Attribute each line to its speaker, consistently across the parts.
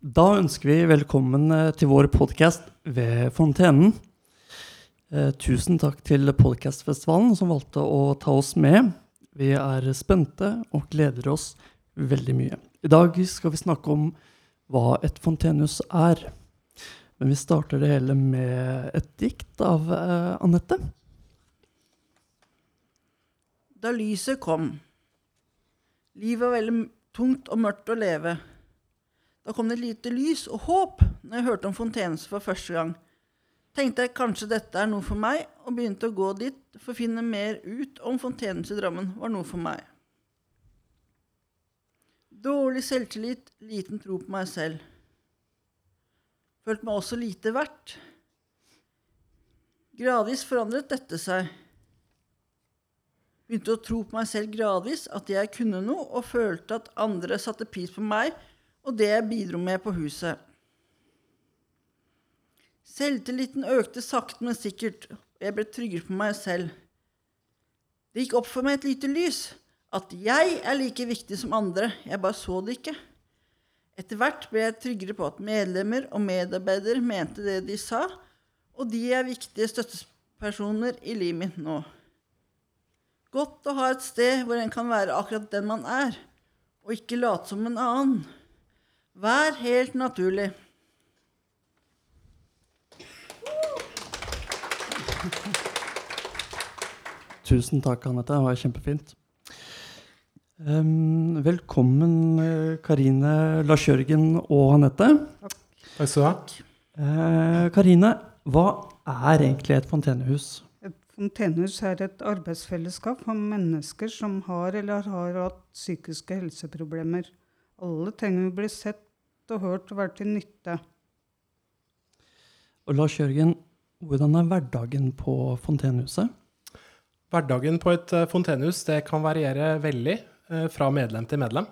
Speaker 1: Da ønsker vi velkommen eh, til vår podkast ved Fontenen. Eh, tusen takk til Podcastfestivalen som valgte å ta oss med. Vi er spente og gleder oss veldig mye. I dag skal vi snakke om hva et fontenehus er. Men vi starter det hele med et dikt av eh, Anette.
Speaker 2: Da lyset kom. Livet var veldig tungt og mørkt å leve. Da kom det et lite lys og håp når jeg hørte om Fontenes for første gang. Tenkte jeg kanskje dette er noe for meg, og begynte å gå dit for å finne mer ut om Fontenes i Drammen var noe for meg. Dårlig selvtillit, liten tro på meg selv. Følte meg også lite verdt. Gradvis forandret dette seg. Begynte å tro på meg selv gradvis, at jeg kunne noe, og følte at andre satte pris på meg og det jeg bidro med på huset. Selvtilliten økte sakte, men sikkert, og jeg ble tryggere på meg selv. Det gikk opp for meg et lite lys, at jeg er like viktig som andre, jeg bare så det ikke. Etter hvert ble jeg tryggere på at medlemmer og medarbeidere mente det de sa, og de er viktige støttepersoner i livet mitt nå. Godt å ha et sted hvor en kan være akkurat den man er, og ikke late som en annen. Vær helt naturlig.
Speaker 1: Tusen takk, Anette. Det var kjempefint. Um, velkommen, eh, Karine, Lars Jørgen og Anette.
Speaker 3: Takk skal du ha.
Speaker 1: Uh, Karine, hva er egentlig et fontenehus?
Speaker 4: Et fontenehus er et arbeidsfellesskap for mennesker som har eller har hatt psykiske helseproblemer. Alle trenger å bli sett og hørt og være til nytte.
Speaker 1: Og Lars Jørgen, hvordan er hverdagen på fontenehuset?
Speaker 3: Hverdagen på et eh, fontenehus det kan variere veldig eh, fra medlem til medlem.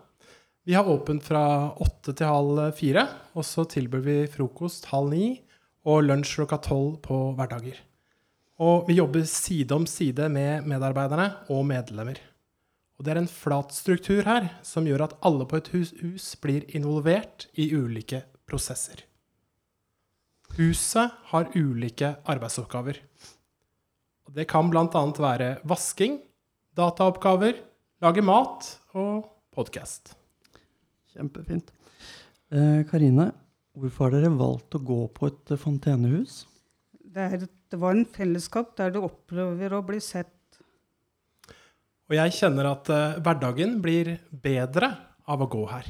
Speaker 3: Vi har åpent fra åtte til halv fire, og så tilbyr vi frokost halv ni og lunsj klokka tolv på hverdager. Og vi jobber side om side med medarbeiderne og medlemmer. Og det er en flat struktur her som gjør at alle på et hus, hus blir involvert i ulike prosesser. Huset har ulike arbeidsoppgaver. Og det kan bl.a. være vasking, dataoppgaver, lage mat og podkast.
Speaker 1: Kjempefint. Eh, Karine, hvorfor har dere valgt å gå på et fontenehus?
Speaker 4: Det, er, det var en fellesskap der du opplever å bli sett.
Speaker 3: Og jeg kjenner at uh, hverdagen blir bedre av å gå her.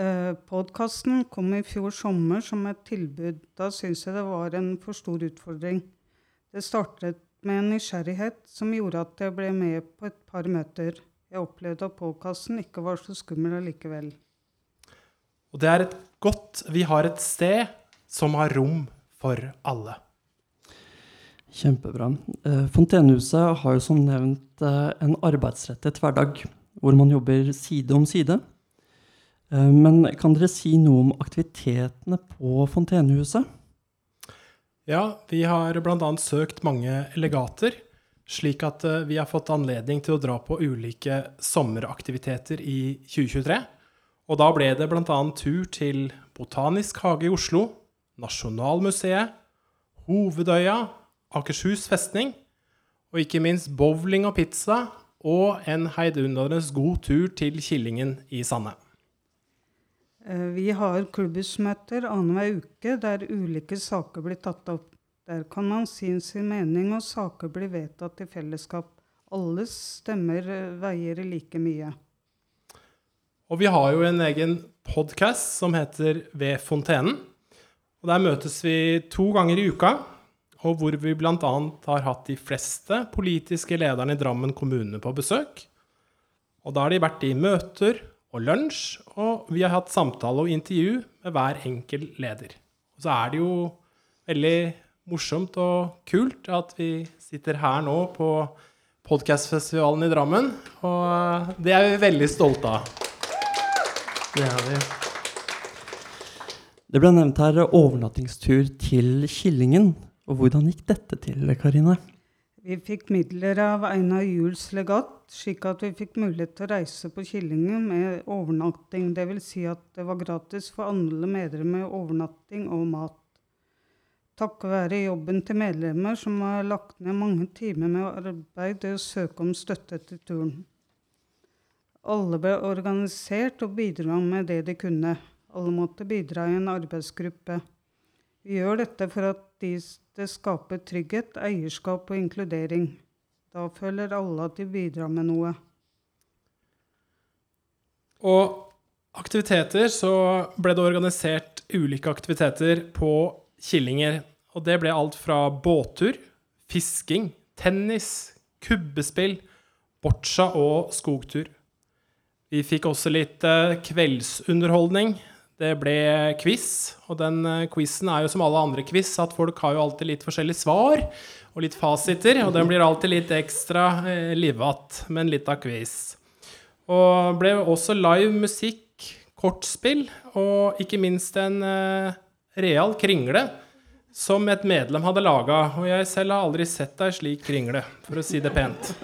Speaker 4: Eh, Podkasten kom i fjor sommer som et tilbud. Da syns jeg det var en for stor utfordring. Det startet med en nysgjerrighet som gjorde at jeg ble med på et par møter. Jeg opplevde at podkasten ikke var så skummel allikevel.
Speaker 3: Og det er et godt Vi har et sted som har rom for alle.
Speaker 1: Kjempebra. Eh, Fontenehuset har jo som nevnt eh, en arbeidsrettet hverdag, hvor man jobber side om side. Eh, men kan dere si noe om aktivitetene på Fontenehuset?
Speaker 3: Ja, vi har bl.a. søkt mange legater, slik at vi har fått anledning til å dra på ulike sommeraktiviteter i 2023. Og da ble det bl.a. tur til Botanisk hage i Oslo, Nasjonalmuseet, Hovedøya, Akershus festning, og ikke minst bowling og pizza, og en heidundrende god tur til Killingen i Sande.
Speaker 4: Eh, Vi har klubbhusmøter annenhver uke der ulike saker blir tatt opp. Der kan man si sin mening, og saker blir vedtatt i fellesskap. Alles stemmer eh, veier like mye.
Speaker 3: Og vi har jo en egen podkast som heter Ved fontenen. Og der møtes vi to ganger i uka, og hvor vi bl.a. har hatt de fleste politiske lederne i Drammen kommune på besøk. Og da har de vært i møter og lunsj, og vi har hatt samtale og intervju med hver enkelt leder. Og så er det jo veldig morsomt og kult at vi sitter her nå på podkastfestivalen i Drammen, og det er vi veldig stolte av.
Speaker 1: Det er vi. Det ble nevnt her overnattingstur til Killingen. Og hvordan gikk dette til, Karine?
Speaker 4: Vi fikk midler av Einar Juels legat, slik at vi fikk mulighet til å reise på Killingen med overnatting. Dvs. Si at det var gratis for alle medlemmer overnatting og mat. Takket være jobben til medlemmer som har lagt ned mange timer med arbeid og søke om støtte til turen. Alle ble organisert og bidra med det de kunne. Alle måtte bidra i en arbeidsgruppe. Vi gjør dette for at de, det skaper trygghet, eierskap og inkludering. Da føler alle at de bidrar med noe.
Speaker 3: Og aktiviteter, så ble det organisert ulike aktiviteter på Killinger. Og det ble alt fra båttur, fisking, tennis, kubbespill, boccia og skogtur. Vi fikk også litt eh, kveldsunderholdning. Det ble quiz, og den eh, quizen er jo som alle andre quiz, at folk har jo alltid litt forskjellige svar og litt fasiter, og den blir alltid litt ekstra eh, livat med en lita quiz. Og ble også live musikk, kortspill, og ikke minst en eh, real kringle som et medlem hadde laga. Og jeg selv har aldri sett ei slik kringle, for å si det pent.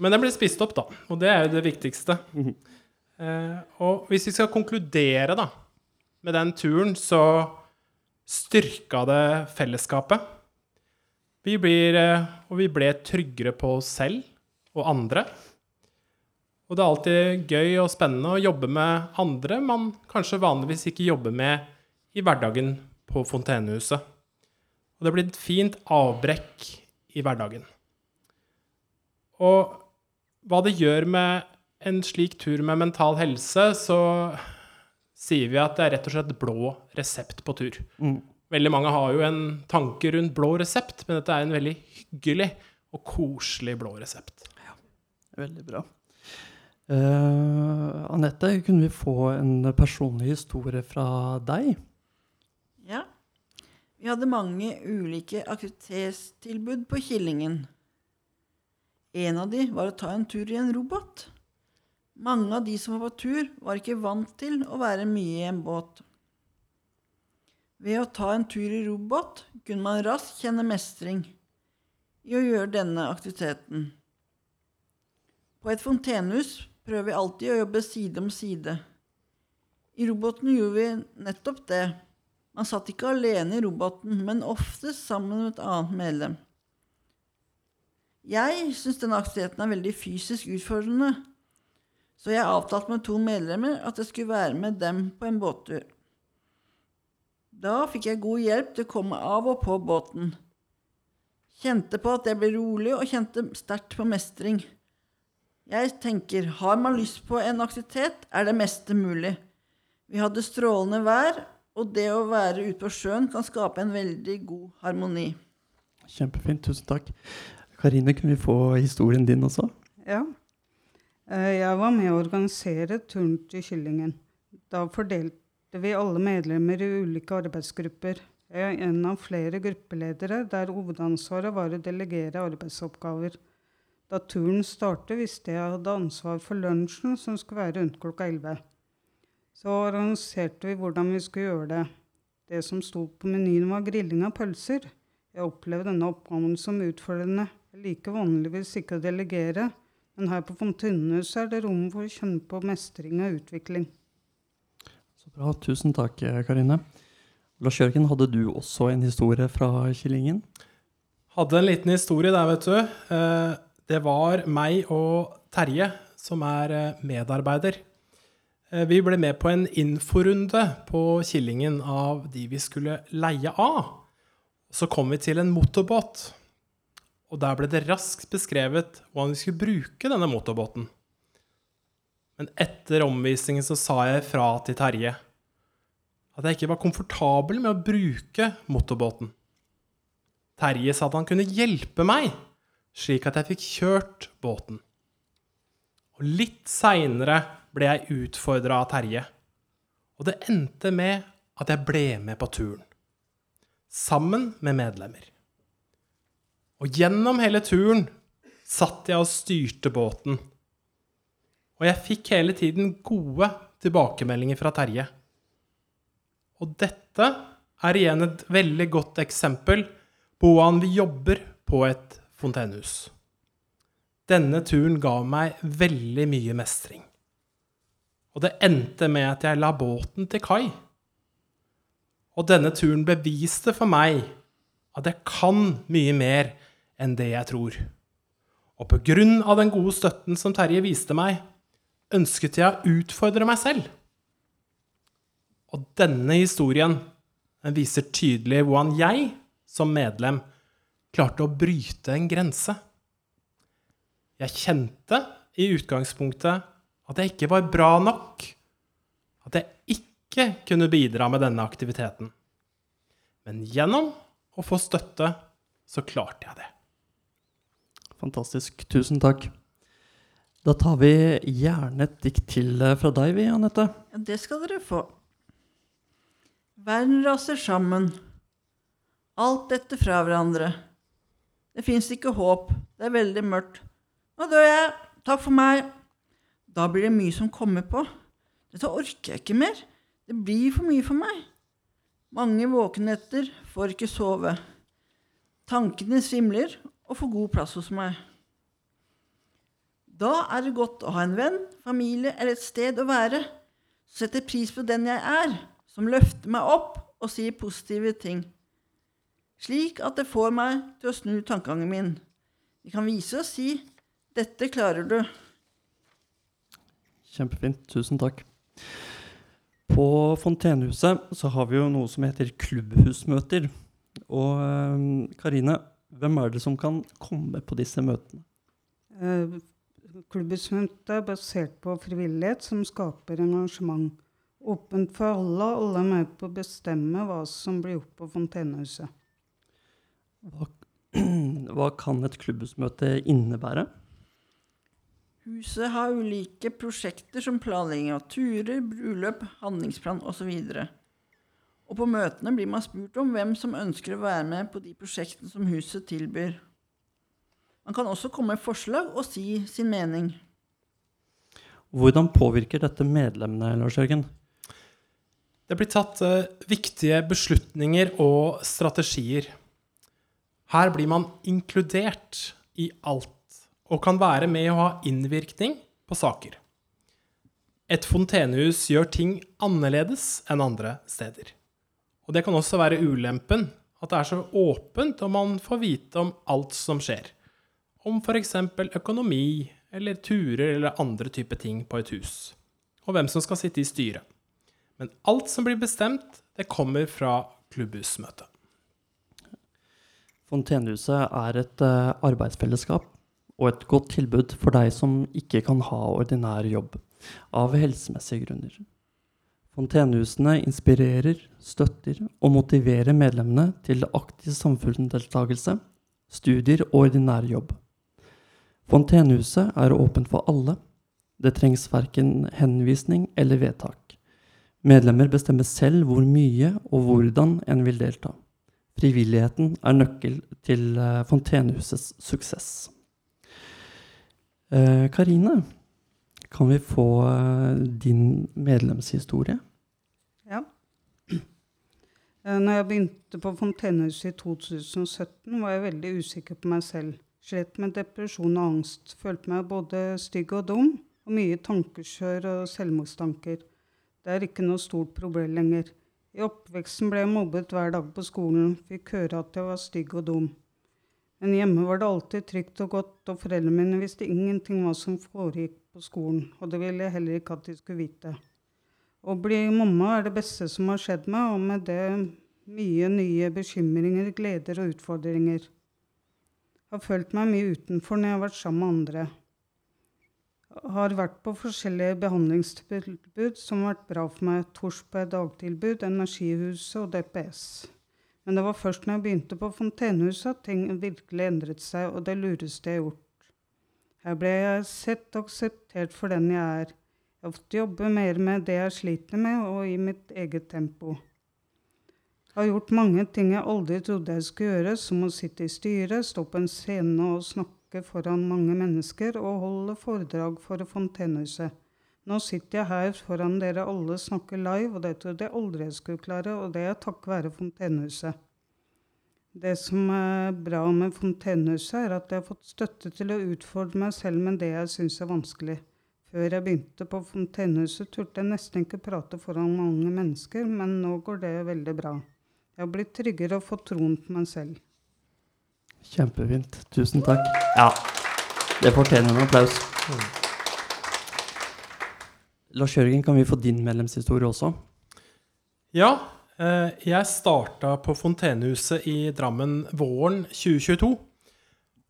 Speaker 3: Men den ble spist opp, da, og det er jo det viktigste. Eh, og hvis vi skal konkludere da, med den turen, så styrka det fellesskapet. Vi blir, eh, og vi ble tryggere på oss selv og andre. Og det er alltid gøy og spennende å jobbe med andre man kanskje vanligvis ikke jobber med i hverdagen på Fontenehuset. Og det blir et fint avbrekk i hverdagen. Og hva det gjør med en slik tur med mental helse, så sier vi at det er rett og slett blå resept på tur.
Speaker 1: Mm.
Speaker 3: Veldig mange har jo en tanke rundt blå resept, men dette er en veldig hyggelig og koselig blå resept.
Speaker 1: Ja, Veldig bra. Uh, Anette, kunne vi få en personlig historie fra deg?
Speaker 2: Ja. Vi hadde mange ulike aktivitetstilbud på Killingen. En av de var å ta en tur i en robot. Mange av de som var på tur, var ikke vant til å være mye i en båt. Ved å ta en tur i robot kunne man raskt kjenne mestring i å gjøre denne aktiviteten. På et fontenehus prøver vi alltid å jobbe side om side. I roboten gjorde vi nettopp det. Man satt ikke alene i roboten, men oftest sammen med et annet medlem. Jeg syns denne aktiviteten er veldig fysisk utfordrende, så jeg avtalte med to medlemmer at jeg skulle være med dem på en båttur. Da fikk jeg god hjelp til å komme av og på båten. Kjente på at jeg ble rolig, og kjente sterkt på mestring. Jeg tenker, har man lyst på en aktivitet, er det meste mulig. Vi hadde strålende vær, og det å være ute på sjøen kan skape en veldig god harmoni.
Speaker 1: Kjempefint. Tusen takk. Karine, kunne vi få historien din også?
Speaker 4: Ja. Eh, Jeg var med å organisere turen til Kyllingen. Da fordelte vi alle medlemmer i ulike arbeidsgrupper. Jeg er en av flere gruppeledere der hovedansvaret var å delegere arbeidsoppgaver. Da turen startet, visste jeg hadde ansvar for lunsjen, som skulle være rundt klokka 11. Så organiserte vi hvordan vi skulle gjøre det. Det som sto på menyen, var grilling av pølser. Jeg opplevde denne oppgaven som utfordrende. Jeg liker vanligvis ikke å delegere, men her på Fontenehuset er det rom for å kjenne på mestring og utvikling.
Speaker 1: Så bra. Tusen takk, Karine. Lars Jørgen, hadde du også en historie fra Killingen?
Speaker 3: Hadde en liten historie der, vet du. Eh, Det var meg og Terje som er eh, medarbeider. Eh, Vi ble med på en inforunde på Killingen av de vi skulle leie av. Så kom vi til en motorbåt, og der ble det raskt beskrevet hvordan vi skulle bruke denne motorbåten. Men etter omvisningen så sa jeg fra til Terje at jeg ikke var komfortabel med å bruke motorbåten. Terje sa at han kunne hjelpe meg, slik at jeg fikk kjørt båten. Og litt seinere ble jeg utfordra av Terje, og det endte med at jeg ble med på turen. Sammen med medlemmer. Og gjennom hele turen satt jeg og styrte båten. Og jeg fikk hele tiden gode tilbakemeldinger fra Terje. Og dette er igjen et veldig godt eksempel på hvordan vi jobber på et fontenehus. Denne turen ga meg veldig mye mestring. Og det endte med at jeg la båten til kai. Og denne turen beviste for meg at jeg kan mye mer enn det jeg tror. Og på grunn av den gode støtten som Terje viste meg, ønsket jeg å utfordre meg selv. Og denne historien den viser tydelig hvordan jeg, som medlem, klarte å bryte en grense. Jeg kjente i utgangspunktet at jeg ikke var bra nok. At jeg ikke kunne bidra med denne aktiviteten. Men gjennom å få støtte, så klarte jeg det.
Speaker 1: Fantastisk. Tusen takk. Da tar vi gjerne et dikt til eh, fra deg, vi, Anette.
Speaker 2: Ja, det skal dere få. Verden raser sammen. Alt dette fra hverandre. Det fins ikke håp. Det er veldig mørkt. Nå dør jeg. Takk for meg. Da blir det mye som kommer på. Dette orker jeg ikke mer. Det blir for mye for meg. Mange våkenetter får ikke sove. Tankene svimler og få god plass hos meg. Da er det godt å ha en venn, familie eller et sted å være som setter pris på den jeg er, som løfter meg opp og sier positive ting, slik at det får meg til å snu tankegangen min. Vi kan vise og si 'Dette klarer du'.
Speaker 1: Kjempefint. Tusen takk. På Fontenehuset så har vi jo noe som heter klubbhusmøter. Og eh, Karine, hvem er det som kan komme på disse møtene?
Speaker 4: Eh, Klubbhusmøtet er basert på frivillighet som skaper engasjement. Åpent for alle, alle er med på å bestemme hva som blir gjort på Fontenehuset.
Speaker 1: Hva, hva kan et klubbhusmøte innebære?
Speaker 2: Huset har ulike prosjekter som planlegging av turer, bryllup, handlingsplan osv. Og på møtene blir man spurt om hvem som ønsker å være med på de prosjektene som huset tilbyr. Man kan også komme med forslag og si sin mening.
Speaker 1: Hvordan påvirker dette medlemmene, Lars Jørgen?
Speaker 3: Det blir tatt uh, viktige beslutninger og strategier. Her blir man inkludert i alt og kan være med å ha innvirkning på saker. Et fontenehus gjør ting annerledes enn andre steder. Og det kan også være ulempen, at det er så åpent, og man får vite om alt som skjer. Om f.eks. økonomi, eller turer, eller andre typer ting på et hus. Og hvem som skal sitte i styret. Men alt som blir bestemt, det kommer fra klubbhusmøtet.
Speaker 1: Fontenehuset er et eh, arbeidsfellesskap og et godt tilbud for deg som ikke kan ha ordinær jobb av helsemessige grunner. Fontenehusene inspirerer, støtter og motiverer medlemmene til aktiv samfunnsdeltakelse, studier og ordinær jobb. Fontenehuset er åpent for alle. Det trengs verken henvisning eller vedtak. Medlemmer bestemmer selv hvor mye og hvordan en vil delta. Frivilligheten er nøkkel til eh, Fontenehusets suksess. Eh, Karine, kan vi få eh, din medlemshistorie?
Speaker 4: Ja. Eh, Når jeg begynte på Fontenehuset i 2017, var jeg veldig usikker på meg selv. Slet med depresjon og angst. Følte meg både stygg og dum, og mye tankekjør og selvmordstanker. Det er ikke noe stort problem lenger. I oppveksten ble jeg mobbet hver dag på skolen, fikk høre at jeg var stygg og dum. Men hjemme var det alltid trygt og godt, og foreldrene mine visste ingenting hva som foregikk skolen, og det ville jeg heller ikke at de skulle vite. Å bli mamma er det beste som har skjedd meg, og med det mye nye bekymringer, gleder og utfordringer. Jeg har følt meg mye utenfor når jeg har vært sammen med andre. Jeg har vært på forskjellige behandlingstilbud som har vært bra for meg. Torsberg dagtilbud, Energihuset og DPS. Men det var først når jeg begynte på Fontenehuset at ting virkelig endret seg, og det lureste jeg har gjort. Her ble jeg sett og akseptert for den jeg er. Jeg har jobber jobbe mer med det jeg sliter med, og i mitt eget tempo. Jeg har gjort mange ting jeg aldri trodde jeg skulle gjøre, som å sitte i styret, stå på en scene og snakke foran mange mennesker og holde foredrag for Fontenehuset. Nå sitter jeg her foran dere alle, snakker live, og det trodde jeg aldri jeg skulle klare, og det er takket være Fontenehuset. Det som er bra med Fontenehuset, er at jeg har fått støtte til å utfordre meg selv med det jeg syns er vanskelig. Før jeg begynte på Fontenehuset, turte jeg nesten ikke prate foran mange mennesker, men nå går det veldig bra. Jeg har blitt tryggere og fått troen på meg selv.
Speaker 1: Kjempefint. Tusen takk. Ja, det fortjener en applaus. Lars Jørgen, kan vi få din medlemshistorie også?
Speaker 3: Ja, jeg starta på Fontenehuset i Drammen våren 2022.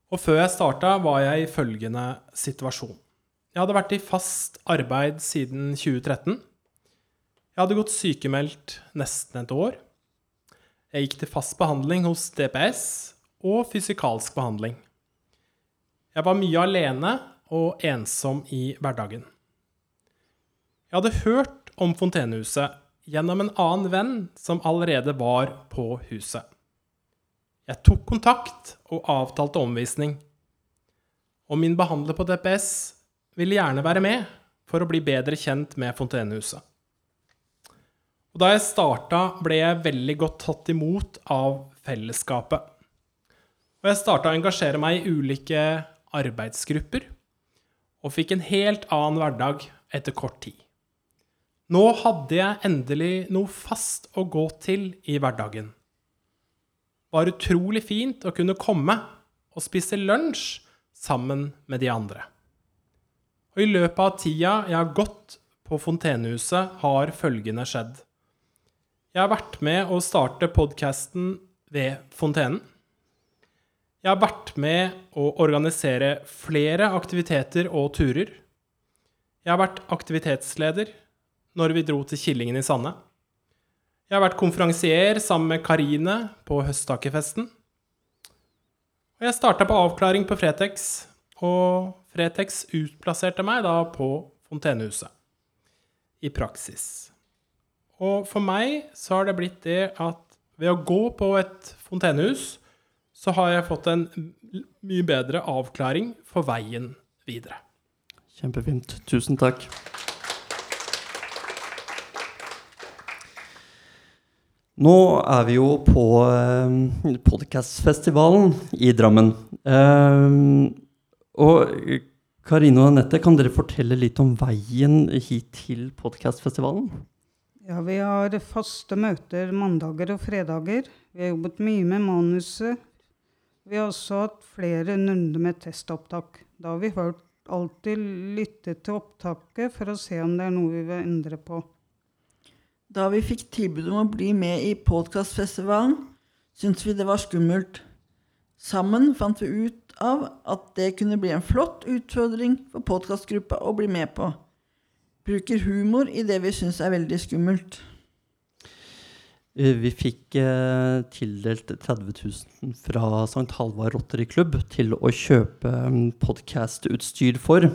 Speaker 3: Og før jeg starta, var jeg i følgende situasjon. Jeg hadde vært i fast arbeid siden 2013. Jeg hadde gått sykemeldt nesten et år. Jeg gikk til fast behandling hos DPS og fysikalsk behandling. Jeg var mye alene og ensom i hverdagen. Jeg hadde hørt om Fontenehuset gjennom en annen venn som allerede var på huset. Jeg tok kontakt og avtalte omvisning. Og min behandler på DPS ville gjerne være med for å bli bedre kjent med Fontenehuset. Og da jeg starta, ble jeg veldig godt tatt imot av fellesskapet. Og jeg starta å engasjere meg i ulike arbeidsgrupper, og fikk en helt annen hverdag etter kort tid. Nå hadde jeg endelig noe fast å gå til i hverdagen. Det var utrolig fint å kunne komme og spise lunsj sammen med de andre. Og i løpet av tida jeg har gått på Fontenehuset, har følgende skjedd. Jeg har vært med å starte podkasten ved Fontenen. Jeg har vært med å organisere flere aktiviteter og turer. Jeg har vært aktivitetsleder når vi dro til Killingen i Sande. Jeg har vært konferansier sammen med Karine på Høsttakerfesten. Og jeg starta på avklaring på Fretex, og Fretex utplasserte meg da på Fontenehuset i praksis. Og for meg så har det blitt det at ved å gå på et fontenehus, så har jeg fått en mye bedre avklaring for veien videre.
Speaker 1: Kjempefint. Tusen takk. Nå er vi jo på eh, podkastfestivalen i Drammen. Eh, og Karine og Anette, kan dere fortelle litt om veien hit til podkastfestivalen?
Speaker 4: Ja, vi har faste møter mandager og fredager. Vi har jobbet mye med manuset. Vi har også hatt flere runder med testopptak. Da har vi hørt alltid lyttet til opptaket for å se om det er noe vi vil endre på.
Speaker 2: Da vi fikk tilbud om å bli med i podkastfestivalen, syntes vi det var skummelt. Sammen fant vi ut av at det kunne bli en flott utfordring for podkastgruppa å bli med på. Bruker humor i det vi syns er veldig skummelt.
Speaker 1: Eh, Vi fikk eh, tildelt 30 000 fra St. Halvard Rotteriklubb Klubb til å kjøpe podkastutstyr for.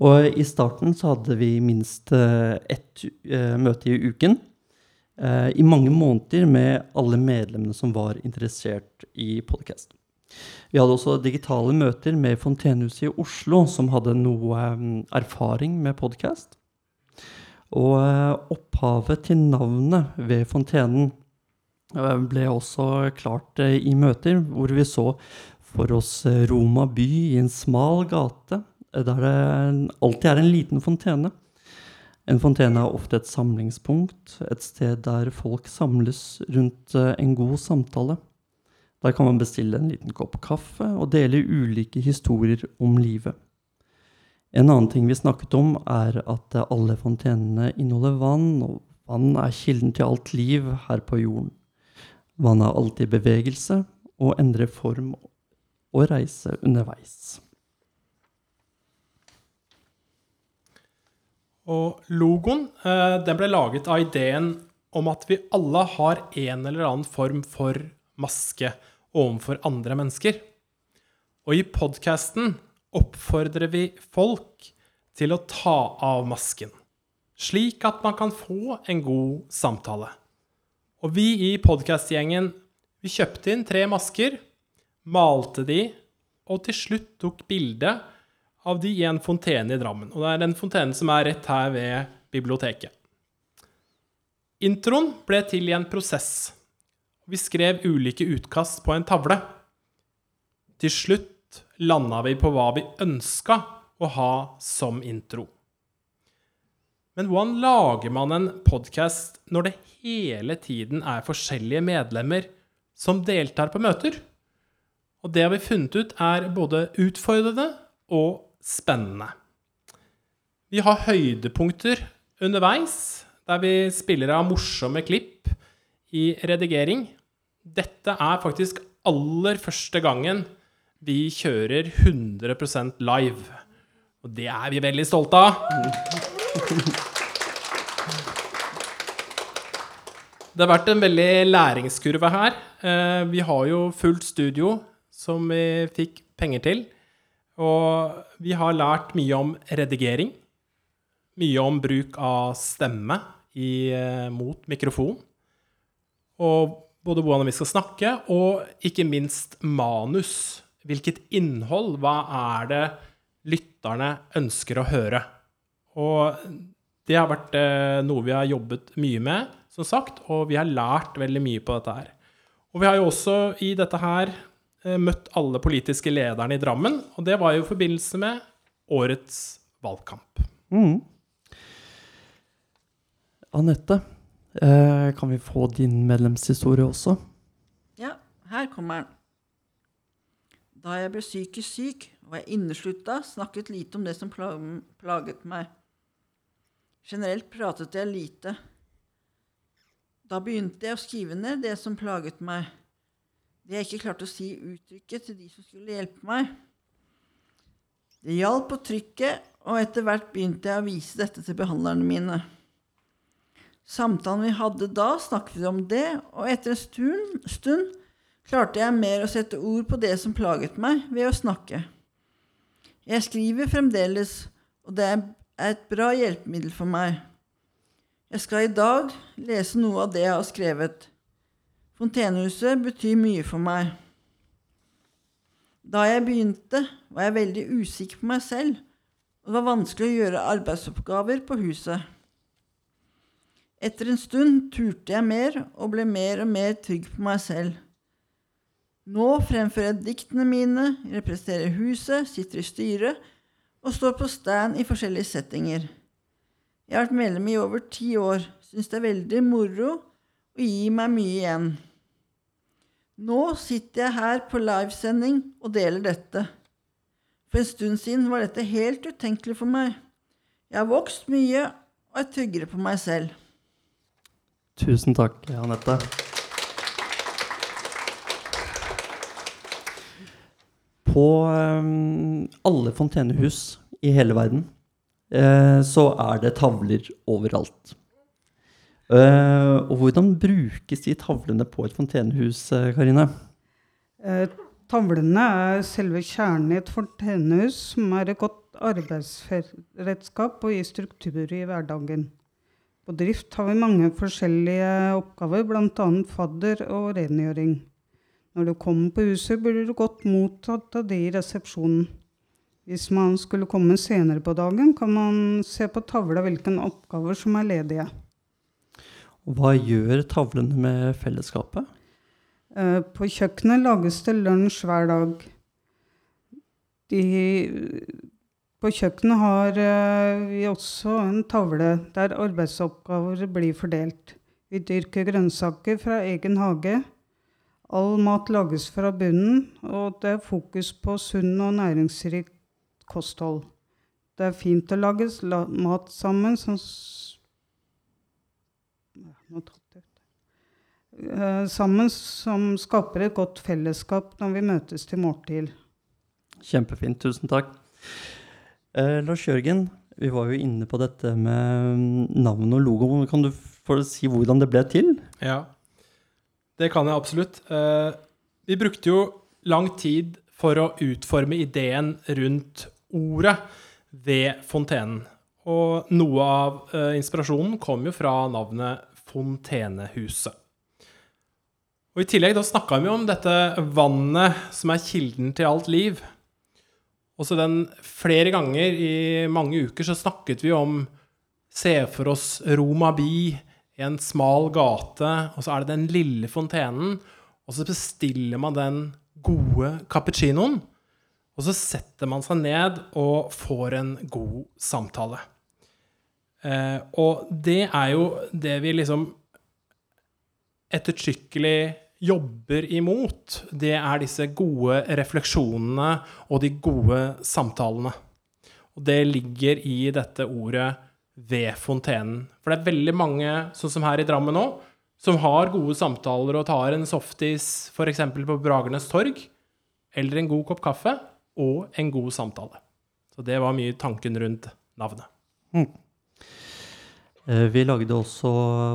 Speaker 1: Og i starten så hadde vi minst eh, ett eh, møte i uken. eh, I mange måneder med alle medlemmene som var interessert i podkast. Vi hadde også digitale møter med Fontenehuset i Oslo, som hadde noe erfaring med podkast. Og opphavet til navnet ved fontenen ble også klart i møter, hvor vi så for oss Roma by i en smal gate, der det alltid er en liten fontene. En fontene er ofte et samlingspunkt, et sted der folk samles rundt eh, en god samtale. Der kan man bestille en liten kopp kaffe og dele ulike historier om livet. En annen ting vi snakket om, er at eh, alle fontenene inneholder vann, og vann er kilden til alt liv her på jorden. Vann er alltid i bevegelse og endrer form og reise underveis.
Speaker 3: Og logoen eh, den ble laget av ideen om at vi alle har en eller annen form for maske overfor andre mennesker. Og i podkasten oppfordrer vi folk til å ta av masken, slik at man kan få en god samtale. Og vi i podkastgjengen vi kjøpte inn tre masker, malte de, og til slutt tok bilde av de i en fontene i Drammen. Og det er den fontenen som er rett her ved biblioteket. Introen ble til i en prosess Vi skrev ulike utkast på en tavle. Til slutt landa vi på hva vi ønska å ha som intro. Men hvordan lager man en podkast når det hele tiden er forskjellige medlemmer som deltar på møter? Og det har vi funnet ut er både utfordrende og spennende. Vi har høydepunkter underveis, der vi spiller av morsomme klipp i redigering. Dette er faktisk aller første gangen vi kjører 100% live. Og det er vi veldig stolte av. Det har vært en veldig læringskurve her. Eh, vi har jo fullt studio som vi fikk penger til. Og vi har lært mye om redigering. Mye om bruk av stemme i, eh, mot mikrofon. Og både hvordan vi skal snakke, og ikke minst manus. Hvilket innhold, hva er det lytterne ønsker å høre? Og det har vært eh, noe vi har jobbet mye med, som sagt, og vi har lært veldig mye på dette her. Og vi har jo også i dette her møtt alle politiske lederne i Drammen, og det var jo i forbindelse med årets valgkamp.
Speaker 1: Mm. Anette, eh, kan vi få din medlemshistorie også?
Speaker 2: Ja, her kommer den. Da jeg ble psykisk syk, var jeg inneslutta, snakket lite om det som plaget meg. Generelt pratet jeg lite. Da begynte jeg å skrive ned det som plaget meg, det jeg ikke klarte å si uttrykket til de som skulle hjelpe meg. Det hjalp på trykket, og etter hvert begynte jeg å vise dette til behandlerne mine. Samtalen vi hadde da, snakket vi om det, og etter en stund, stund klarte jeg mer å sette ord på det som plaget meg, ved å snakke. Jeg skriver fremdeles, og det er et bra hjelpemiddel for meg. Jeg skal i dag lese noe av det jeg har skrevet. Fontenehuset betyr mye for meg. Da jeg begynte, var jeg veldig usikker på meg selv, og det var vanskelig å gjøre arbeidsoppgaver på huset. Etter en stund turte jeg mer og ble mer og mer trygg på meg selv. Nå fremfører jeg diktene mine, representerer huset, sitter i styret og står på stand i forskjellige settinger. Jeg har vært medlem i over ti år, syns det er veldig moro og gir meg mye igjen. Nå sitter jeg her på livesending og deler dette. For en stund siden var dette helt utenkelig for meg. Jeg har vokst mye og er tryggere på meg selv.
Speaker 1: Tusen takk, Anette. På um, alle fontenehus i hele verden eh, så er det tavler overalt. Eh, og hvordan brukes de tavlene på et fontenehus, eh, Karine?
Speaker 4: Uh, tavlene er selve kjernen i et fontenehus, som er et godt arbeidsredskap og gir struktur i hverdagen. På drift har vi mange forskjellige oppgaver, bl.a. fadder og rengjøring. Når du kommer på huset, blir du godt mottatt av de i resepsjonen. Hvis man skulle komme senere på dagen, kan man se på tavla hvilke oppgaver som er ledige.
Speaker 1: Hva gjør tavlene med fellesskapet?
Speaker 4: Eh, på kjøkkenet lages det lunsj hver dag. De, på kjøkkenet har eh, vi også en tavle der arbeidsoppgaver blir fordelt. Vi dyrker grønnsaker fra egen hage. All mat lages fra bunnen, og det er fokus på sunn og næringsrikt kosthold. Det er fint å lage mat sammen som eh, Sammen som skaper et godt fellesskap når vi møtes til måltid.
Speaker 1: Kjempefint. Tusen takk. Eh, Lars Jørgen, vi var jo inne på dette med mm, navn og logo. Kan du få si hvordan det ble til?
Speaker 3: Ja. Det kan jeg absolutt. Eh, vi brukte jo lang tid for å utforme ideen rundt ordet ved fontenen. Og noe av eh, inspirasjonen kom jo fra navnet Fontenehuset. Og I tillegg da snakka vi om dette vannet som er kilden til alt liv. Og så den Flere ganger i mange uker så snakket vi om Se for oss Roma by, i en smal gate, og så er det den lille fontenen, og så bestiller man den gode cappuccinoen, og så setter man seg ned og får en god samtale. Eh, og det er jo det vi liksom ettertrykkelig jobber imot. Det er disse gode refleksjonene og de gode samtalene. Og det ligger i dette ordet 'ved fontenen'. For det er veldig mange, sånn som her i Drammen nå, som har gode samtaler og tar en softis f.eks. på Bragernes torg, eller en god kopp kaffe, og en god samtale. Så det var mye tanken rundt navnet.
Speaker 1: Eh, Vi lagde også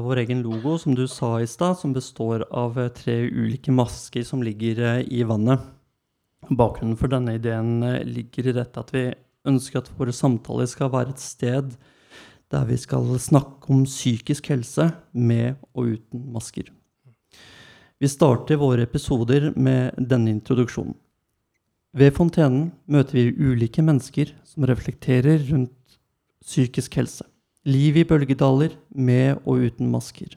Speaker 1: vår egen logo, som du sa i stad, som består av eh, tre ulike masker som ligger eh, i vannet. Bakgrunnen for denne ideen eh, ligger i dette at vi ønsker at våre samtaler skal være et sted der vi skal snakke om psykisk helse med og uten masker. Vi starter våre episoder med denne introduksjonen. Ved Fontenen møter vi ulike mennesker som reflekterer rundt psykisk helse. Liv i bølgedaler, med og uten masker.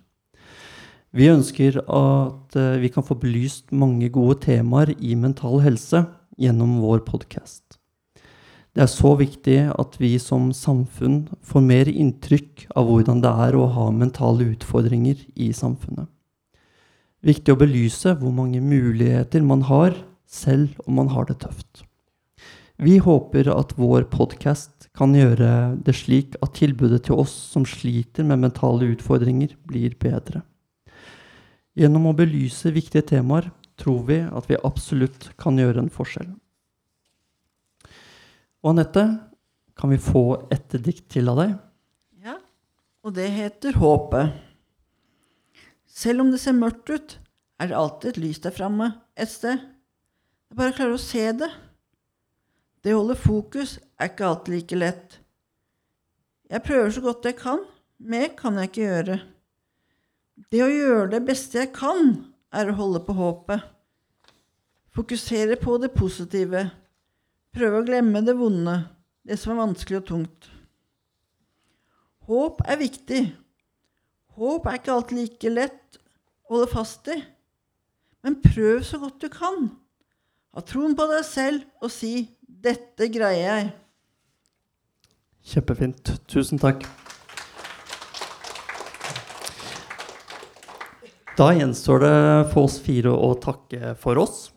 Speaker 1: Vi ønsker at eh, vi kan få belyst mange gode temaer i mental helse gjennom vår podkast. Det er så viktig at vi som samfunn får mer inntrykk av hvordan det er å ha mentale utfordringer i samfunnet. Viktig å belyse hvor mange muligheter man har, selv om man har det tøft. Vi håper at vår podkast kan gjøre det slik at tilbudet til oss som sliter med mentale utfordringer, blir bedre. Gjennom å belyse viktige temaer tror vi at vi absolutt kan gjøre en forskjell. Og Anette, kan vi få et dikt til av deg?
Speaker 2: Ja, og det heter Håpet. Selv om det ser mørkt ut, er det alltid et lys der framme et sted. Det er bare å klare å se det. Det å holde fokus er ikke alltid like lett. Jeg prøver så godt jeg kan, mer kan jeg ikke gjøre. Det å gjøre det beste jeg kan, er å holde på håpet. Fokusere på det positive. Prøve å glemme det vonde, det som er vanskelig og tungt. Håp er viktig. Håp er ikke alltid like lett å holde fast i. Men prøv så godt du kan. Ha troen på deg selv og si 'dette greier jeg'.
Speaker 1: Kjempefint. Tusen takk. Da gjenstår det for oss fire å takke for oss.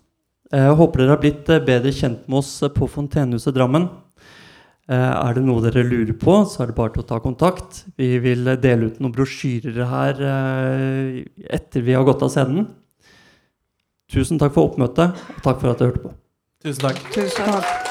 Speaker 1: Jeg håper dere har blitt eh, bedre kjent med oss på Fontenehuset Drammen. Eh, Er det noe dere lurer på, så er det bare til å ta kontakt. Vi vil dele ut noen brosjyrer her eh, etter vi har gått av scenen. Tusen takk for oppmøtet, og takk for at dere hørte på.
Speaker 3: Tusen takk.
Speaker 4: Tusen takk.